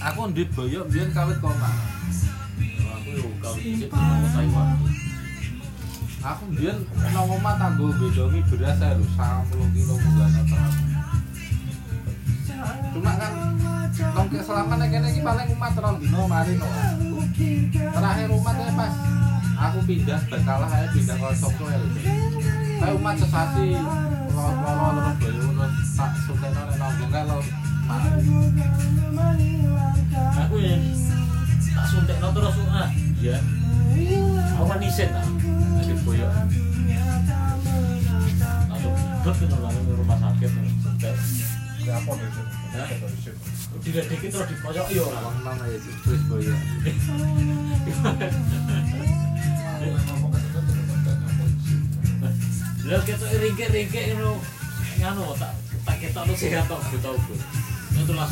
aku ndit boyok biyen kawit koma. aku yo dicek sama Taiwan Aku biyen nang omah tanggo bedongi beras lho 90 kilo munggah terus. Cuma kan nang keselama nek kene iki paling umat rong dino mari no. Terakhir umat ya pas aku pindah berkalah ae pindah ke Soko ya. Kayak umat sesasi loro-loro terus bayu terus tak suteno nek nang ya. Aku kan isen ah. Nanti boyok langsung bet itu langsung ke rumah sakit Apa sih? tidak dikit terus dikocok iya. Lah Wong nang ya terus boyok. Lah kita ringkik-ringkik ngono nganu tak tak ketok lu sehat tok gitu. Itu langsung